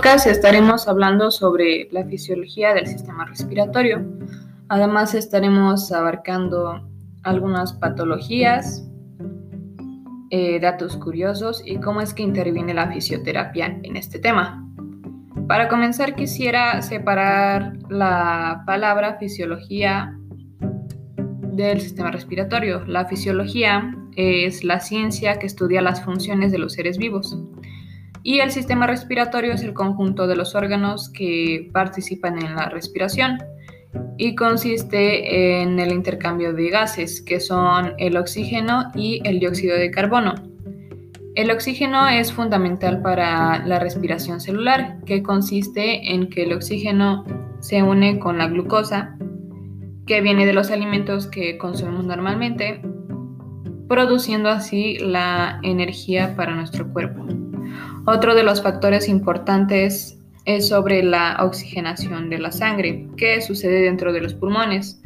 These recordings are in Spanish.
podcast estaremos hablando sobre la fisiología del sistema respiratorio. Además estaremos abarcando algunas patologías, eh, datos curiosos y cómo es que interviene la fisioterapia en este tema. Para comenzar quisiera separar la palabra fisiología del sistema respiratorio. La fisiología es la ciencia que estudia las funciones de los seres vivos y el sistema respiratorio es el conjunto de los órganos que participan en la respiración y consiste en el intercambio de gases que son el oxígeno y el dióxido de carbono. El oxígeno es fundamental para la respiración celular, que consiste en que el oxígeno se une con la glucosa, que viene de los alimentos que consumimos normalmente, produciendo así la energía para nuestro cuerpo. Otro de los factores importantes es sobre la oxigenación de la sangre, que sucede dentro de los pulmones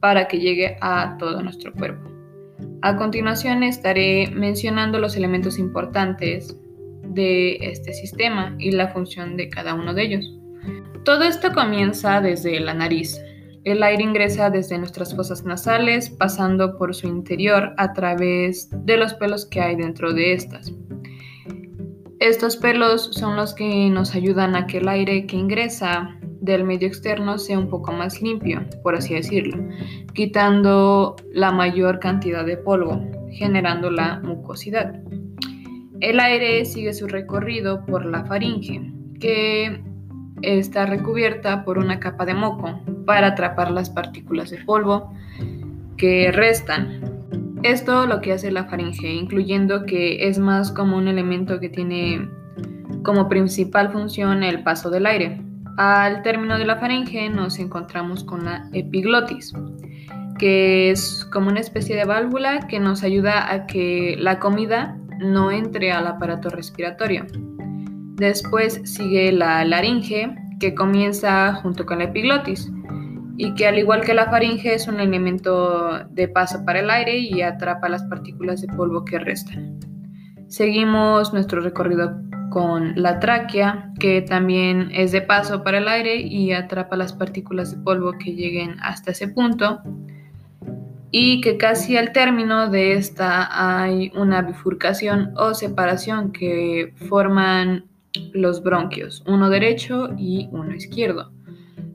para que llegue a todo nuestro cuerpo. A continuación estaré mencionando los elementos importantes de este sistema y la función de cada uno de ellos. Todo esto comienza desde la nariz. El aire ingresa desde nuestras fosas nasales, pasando por su interior a través de los pelos que hay dentro de estas. Estos pelos son los que nos ayudan a que el aire que ingresa del medio externo sea un poco más limpio, por así decirlo, quitando la mayor cantidad de polvo, generando la mucosidad. El aire sigue su recorrido por la faringe, que está recubierta por una capa de moco para atrapar las partículas de polvo que restan esto lo que hace la faringe, incluyendo que es más como un elemento que tiene como principal función el paso del aire. Al término de la faringe nos encontramos con la epiglotis, que es como una especie de válvula que nos ayuda a que la comida no entre al aparato respiratorio. Después sigue la laringe, que comienza junto con la epiglotis y que al igual que la faringe es un elemento de paso para el aire y atrapa las partículas de polvo que restan. Seguimos nuestro recorrido con la tráquea, que también es de paso para el aire y atrapa las partículas de polvo que lleguen hasta ese punto. Y que casi al término de esta hay una bifurcación o separación que forman los bronquios, uno derecho y uno izquierdo.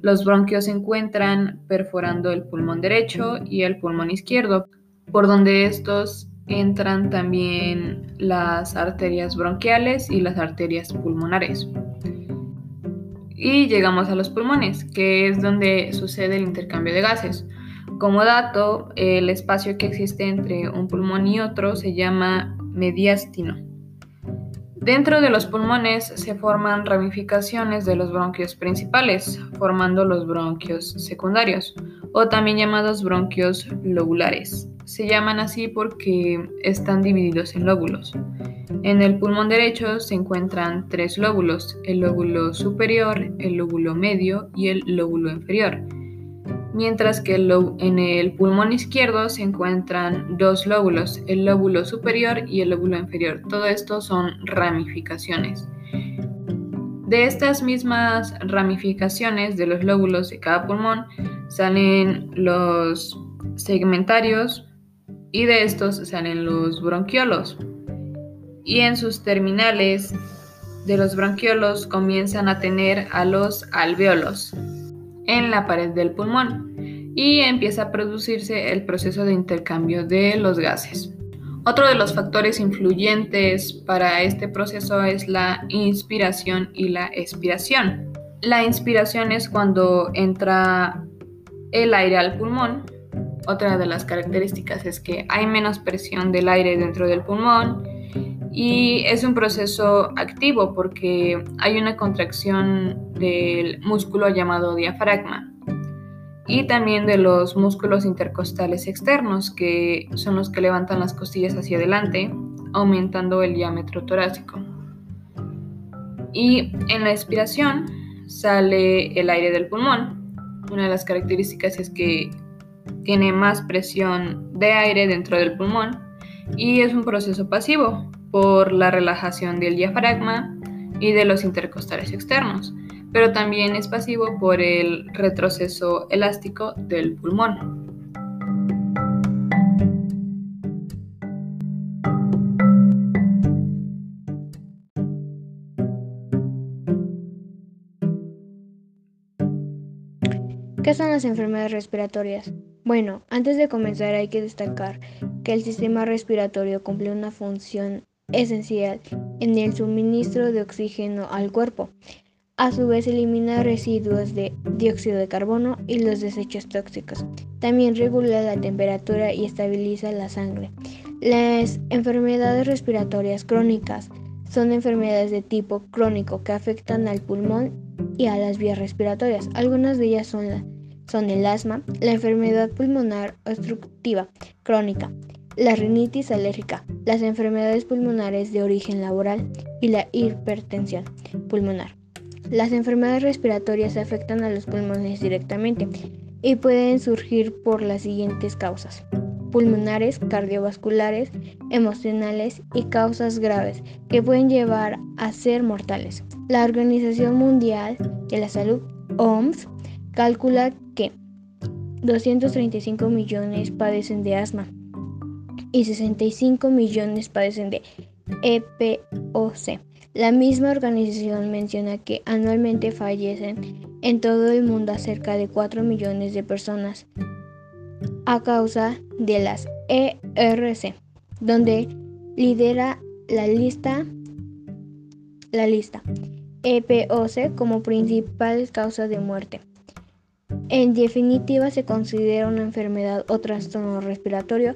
Los bronquios se encuentran perforando el pulmón derecho y el pulmón izquierdo, por donde estos entran también las arterias bronquiales y las arterias pulmonares. Y llegamos a los pulmones, que es donde sucede el intercambio de gases. Como dato, el espacio que existe entre un pulmón y otro se llama mediastino. Dentro de los pulmones se forman ramificaciones de los bronquios principales, formando los bronquios secundarios, o también llamados bronquios lobulares. Se llaman así porque están divididos en lóbulos. En el pulmón derecho se encuentran tres lóbulos, el lóbulo superior, el lóbulo medio y el lóbulo inferior mientras que en el pulmón izquierdo se encuentran dos lóbulos, el lóbulo superior y el lóbulo inferior. Todo esto son ramificaciones. De estas mismas ramificaciones de los lóbulos de cada pulmón salen los segmentarios y de estos salen los bronquiolos. Y en sus terminales de los bronquiolos comienzan a tener a los alveolos en la pared del pulmón y empieza a producirse el proceso de intercambio de los gases. Otro de los factores influyentes para este proceso es la inspiración y la expiración. La inspiración es cuando entra el aire al pulmón. Otra de las características es que hay menos presión del aire dentro del pulmón y es un proceso activo porque hay una contracción del músculo llamado diafragma y también de los músculos intercostales externos que son los que levantan las costillas hacia adelante aumentando el diámetro torácico. Y en la expiración sale el aire del pulmón. Una de las características es que tiene más presión de aire dentro del pulmón y es un proceso pasivo por la relajación del diafragma y de los intercostales externos, pero también es pasivo por el retroceso elástico del pulmón. ¿Qué son las enfermedades respiratorias? Bueno, antes de comenzar hay que destacar que el sistema respiratorio cumple una función esencial en el suministro de oxígeno al cuerpo. A su vez elimina residuos de dióxido de carbono y los desechos tóxicos. También regula la temperatura y estabiliza la sangre. Las enfermedades respiratorias crónicas son enfermedades de tipo crónico que afectan al pulmón y a las vías respiratorias. Algunas de ellas son la son el asma, la enfermedad pulmonar obstructiva crónica, la rinitis alérgica, las enfermedades pulmonares de origen laboral y la hipertensión pulmonar. Las enfermedades respiratorias afectan a los pulmones directamente y pueden surgir por las siguientes causas pulmonares, cardiovasculares, emocionales y causas graves que pueden llevar a ser mortales. La Organización Mundial de la Salud, OMS, calcula que 235 millones padecen de asma y 65 millones padecen de EPOC. La misma organización menciona que anualmente fallecen en todo el mundo cerca de 4 millones de personas a causa de las ERC, donde lidera la lista la lista EPOC como principal causa de muerte. En definitiva, se considera una enfermedad o trastorno respiratorio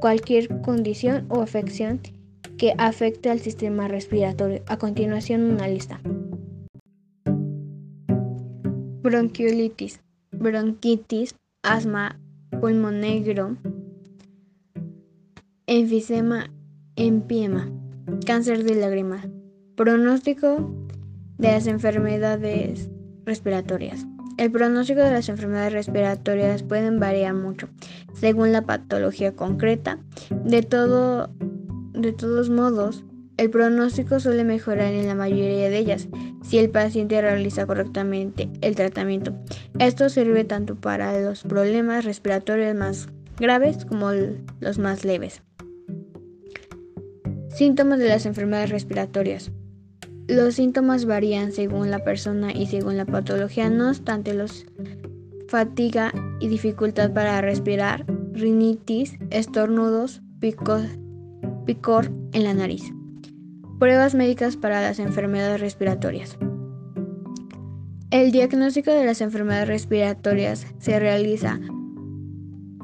cualquier condición o afección que afecte al sistema respiratorio. A continuación, una lista. Bronquiolitis, bronquitis, asma, pulmón negro, enfisema, empiema, cáncer de lágrima. Pronóstico de las enfermedades respiratorias. El pronóstico de las enfermedades respiratorias pueden variar mucho según la patología concreta. De, todo, de todos modos, el pronóstico suele mejorar en la mayoría de ellas si el paciente realiza correctamente el tratamiento. Esto sirve tanto para los problemas respiratorios más graves como los más leves. Síntomas de las enfermedades respiratorias. Los síntomas varían según la persona y según la patología, no obstante, los fatiga y dificultad para respirar, rinitis, estornudos, picor, picor en la nariz. Pruebas médicas para las enfermedades respiratorias. El diagnóstico de las enfermedades respiratorias se realiza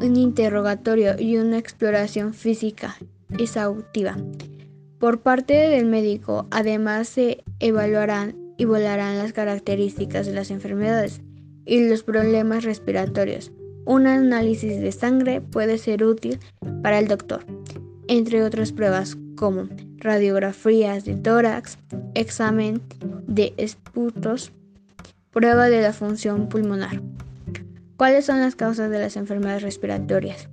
un interrogatorio y una exploración física exhaustiva por parte del médico, además se evaluarán y volarán las características de las enfermedades y los problemas respiratorios. Un análisis de sangre puede ser útil para el doctor, entre otras pruebas como radiografías de tórax, examen de esputos, prueba de la función pulmonar. ¿Cuáles son las causas de las enfermedades respiratorias?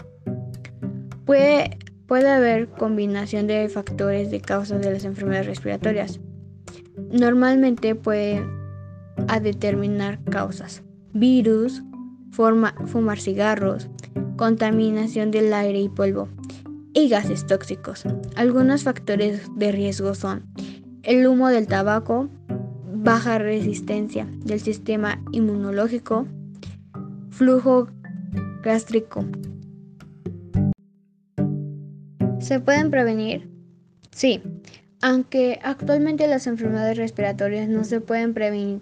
Puede Puede haber combinación de factores de causas de las enfermedades respiratorias. Normalmente pueden a determinar causas. Virus, fumar cigarros, contaminación del aire y polvo y gases tóxicos. Algunos factores de riesgo son el humo del tabaco, baja resistencia del sistema inmunológico, flujo gástrico, ¿Se pueden prevenir? Sí, aunque actualmente las enfermedades respiratorias no se pueden prevenir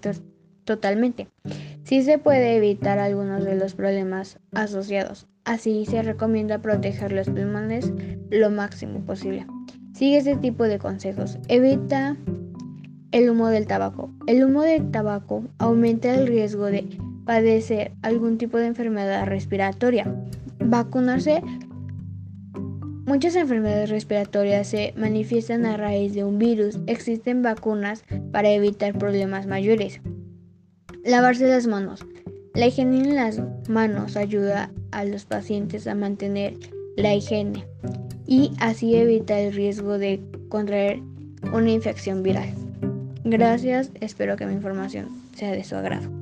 totalmente. Sí se puede evitar algunos de los problemas asociados. Así se recomienda proteger los pulmones lo máximo posible. Sigue este tipo de consejos. Evita el humo del tabaco. El humo del tabaco aumenta el riesgo de padecer algún tipo de enfermedad respiratoria. Vacunarse Muchas enfermedades respiratorias se manifiestan a raíz de un virus. Existen vacunas para evitar problemas mayores. Lavarse las manos. La higiene en las manos ayuda a los pacientes a mantener la higiene y así evita el riesgo de contraer una infección viral. Gracias, espero que mi información sea de su agrado.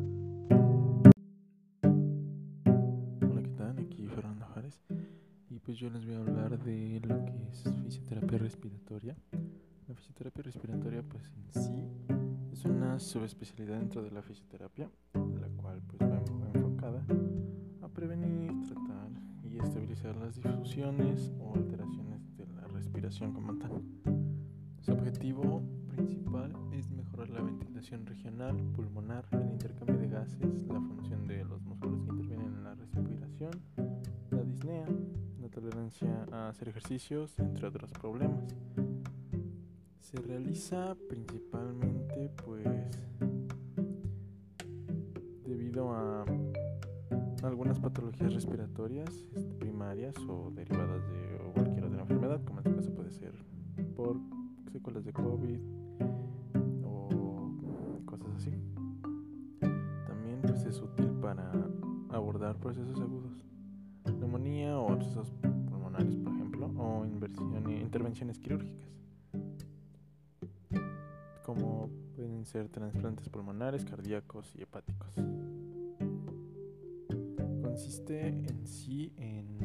Fisioterapia respiratoria. La fisioterapia respiratoria pues en sí es una subespecialidad dentro de la fisioterapia, la cual pues va enfocada a prevenir, tratar y estabilizar las difusiones o alteraciones de la respiración como tal. Su objetivo principal es mejorar la ventilación regional, pulmonar, el intercambio de gases, la función de los músculos que intervienen en la respiración, la disnea, tolerancia a hacer ejercicios, entre otros problemas. Se realiza principalmente pues debido a algunas patologías respiratorias este, primarias o derivadas de cualquier otra enfermedad, como en este caso puede ser por secuelas de COVID o cosas así. También pues, es útil para abordar procesos agudos, neumonía o abscesos pulmonares, por ejemplo, o intervenciones quirúrgicas, como pueden ser trasplantes pulmonares, cardíacos y hepáticos. Consiste en sí en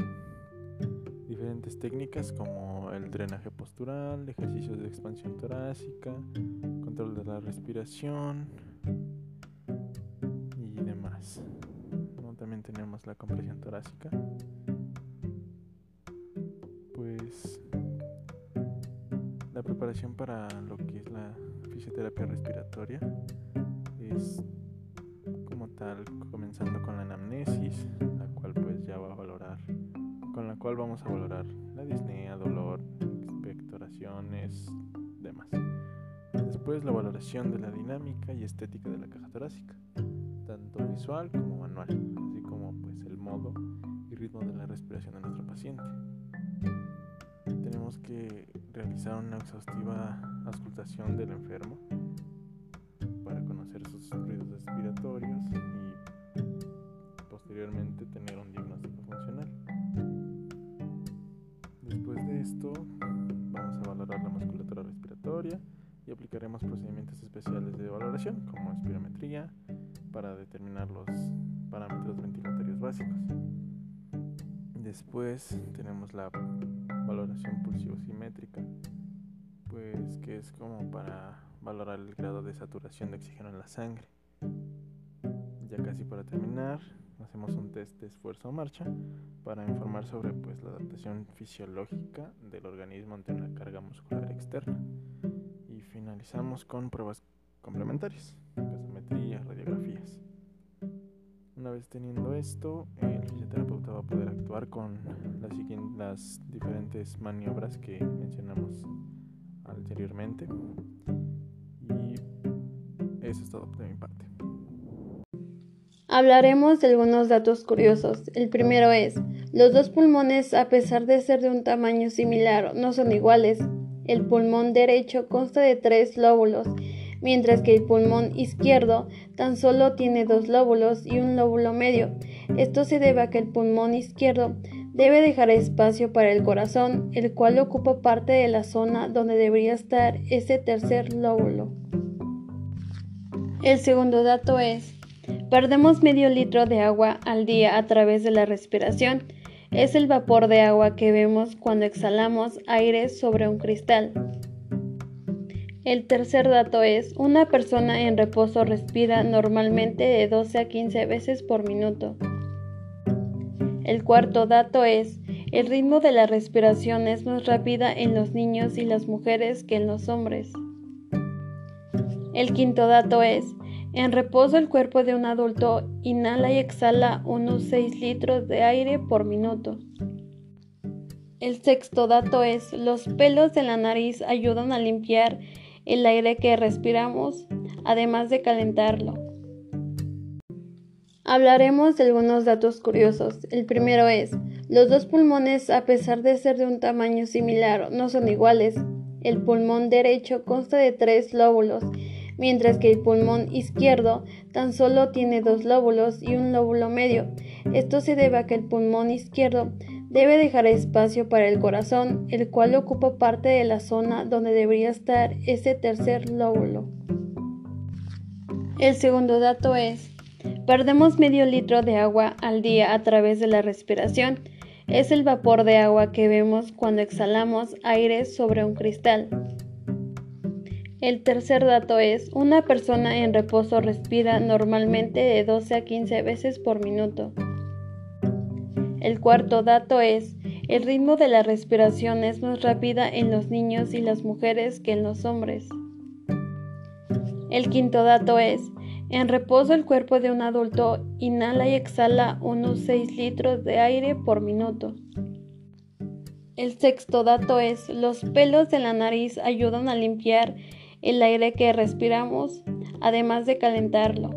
diferentes técnicas como el drenaje postural, ejercicios de expansión torácica, control de la respiración y demás. También tenemos la compresión torácica. Pues la preparación para lo que es la fisioterapia respiratoria es como tal comenzando con la anamnesis, la cual pues ya va a valorar con la cual vamos a valorar la disnea, dolor, expectoraciones, demás. Después la valoración de la dinámica y estética de la caja torácica, tanto visual como manual, así como pues el modo y ritmo de la respiración de nuestro paciente. Tenemos que realizar una exhaustiva auscultación del enfermo para conocer sus ruidos respiratorios y posteriormente tener un diagnóstico funcional. Después de esto, vamos a valorar la musculatura respiratoria y aplicaremos procedimientos especiales de valoración como espirometría para determinar los parámetros ventilatorios básicos. Después tenemos la valoración pulsiosimétrica, pues que es como para valorar el grado de saturación de oxígeno en la sangre. Ya casi para terminar, hacemos un test de esfuerzo o marcha para informar sobre pues, la adaptación fisiológica del organismo ante una carga muscular externa. Y finalizamos con pruebas complementarias, gasometría, radiografías. Una vez teniendo esto, el fisioterapeuta va a poder actuar con las, las diferentes maniobras que mencionamos anteriormente. Y eso es todo de mi parte. Hablaremos de algunos datos curiosos. El primero es, los dos pulmones, a pesar de ser de un tamaño similar, no son iguales. El pulmón derecho consta de tres lóbulos, mientras que el pulmón izquierdo tan solo tiene dos lóbulos y un lóbulo medio. Esto se debe a que el pulmón izquierdo debe dejar espacio para el corazón, el cual ocupa parte de la zona donde debería estar ese tercer lóbulo. El segundo dato es, Perdemos medio litro de agua al día a través de la respiración. Es el vapor de agua que vemos cuando exhalamos aire sobre un cristal. El tercer dato es, una persona en reposo respira normalmente de 12 a 15 veces por minuto. El cuarto dato es, el ritmo de la respiración es más rápida en los niños y las mujeres que en los hombres. El quinto dato es, en reposo, el cuerpo de un adulto inhala y exhala unos 6 litros de aire por minuto. El sexto dato es, los pelos de la nariz ayudan a limpiar el aire que respiramos, además de calentarlo. Hablaremos de algunos datos curiosos. El primero es, los dos pulmones, a pesar de ser de un tamaño similar, no son iguales. El pulmón derecho consta de tres lóbulos mientras que el pulmón izquierdo tan solo tiene dos lóbulos y un lóbulo medio. Esto se debe a que el pulmón izquierdo debe dejar espacio para el corazón, el cual ocupa parte de la zona donde debería estar ese tercer lóbulo. El segundo dato es, perdemos medio litro de agua al día a través de la respiración. Es el vapor de agua que vemos cuando exhalamos aire sobre un cristal. El tercer dato es, una persona en reposo respira normalmente de 12 a 15 veces por minuto. El cuarto dato es, el ritmo de la respiración es más rápida en los niños y las mujeres que en los hombres. El quinto dato es, en reposo el cuerpo de un adulto inhala y exhala unos 6 litros de aire por minuto. El sexto dato es, los pelos de la nariz ayudan a limpiar el aire que respiramos, además de calentarlo.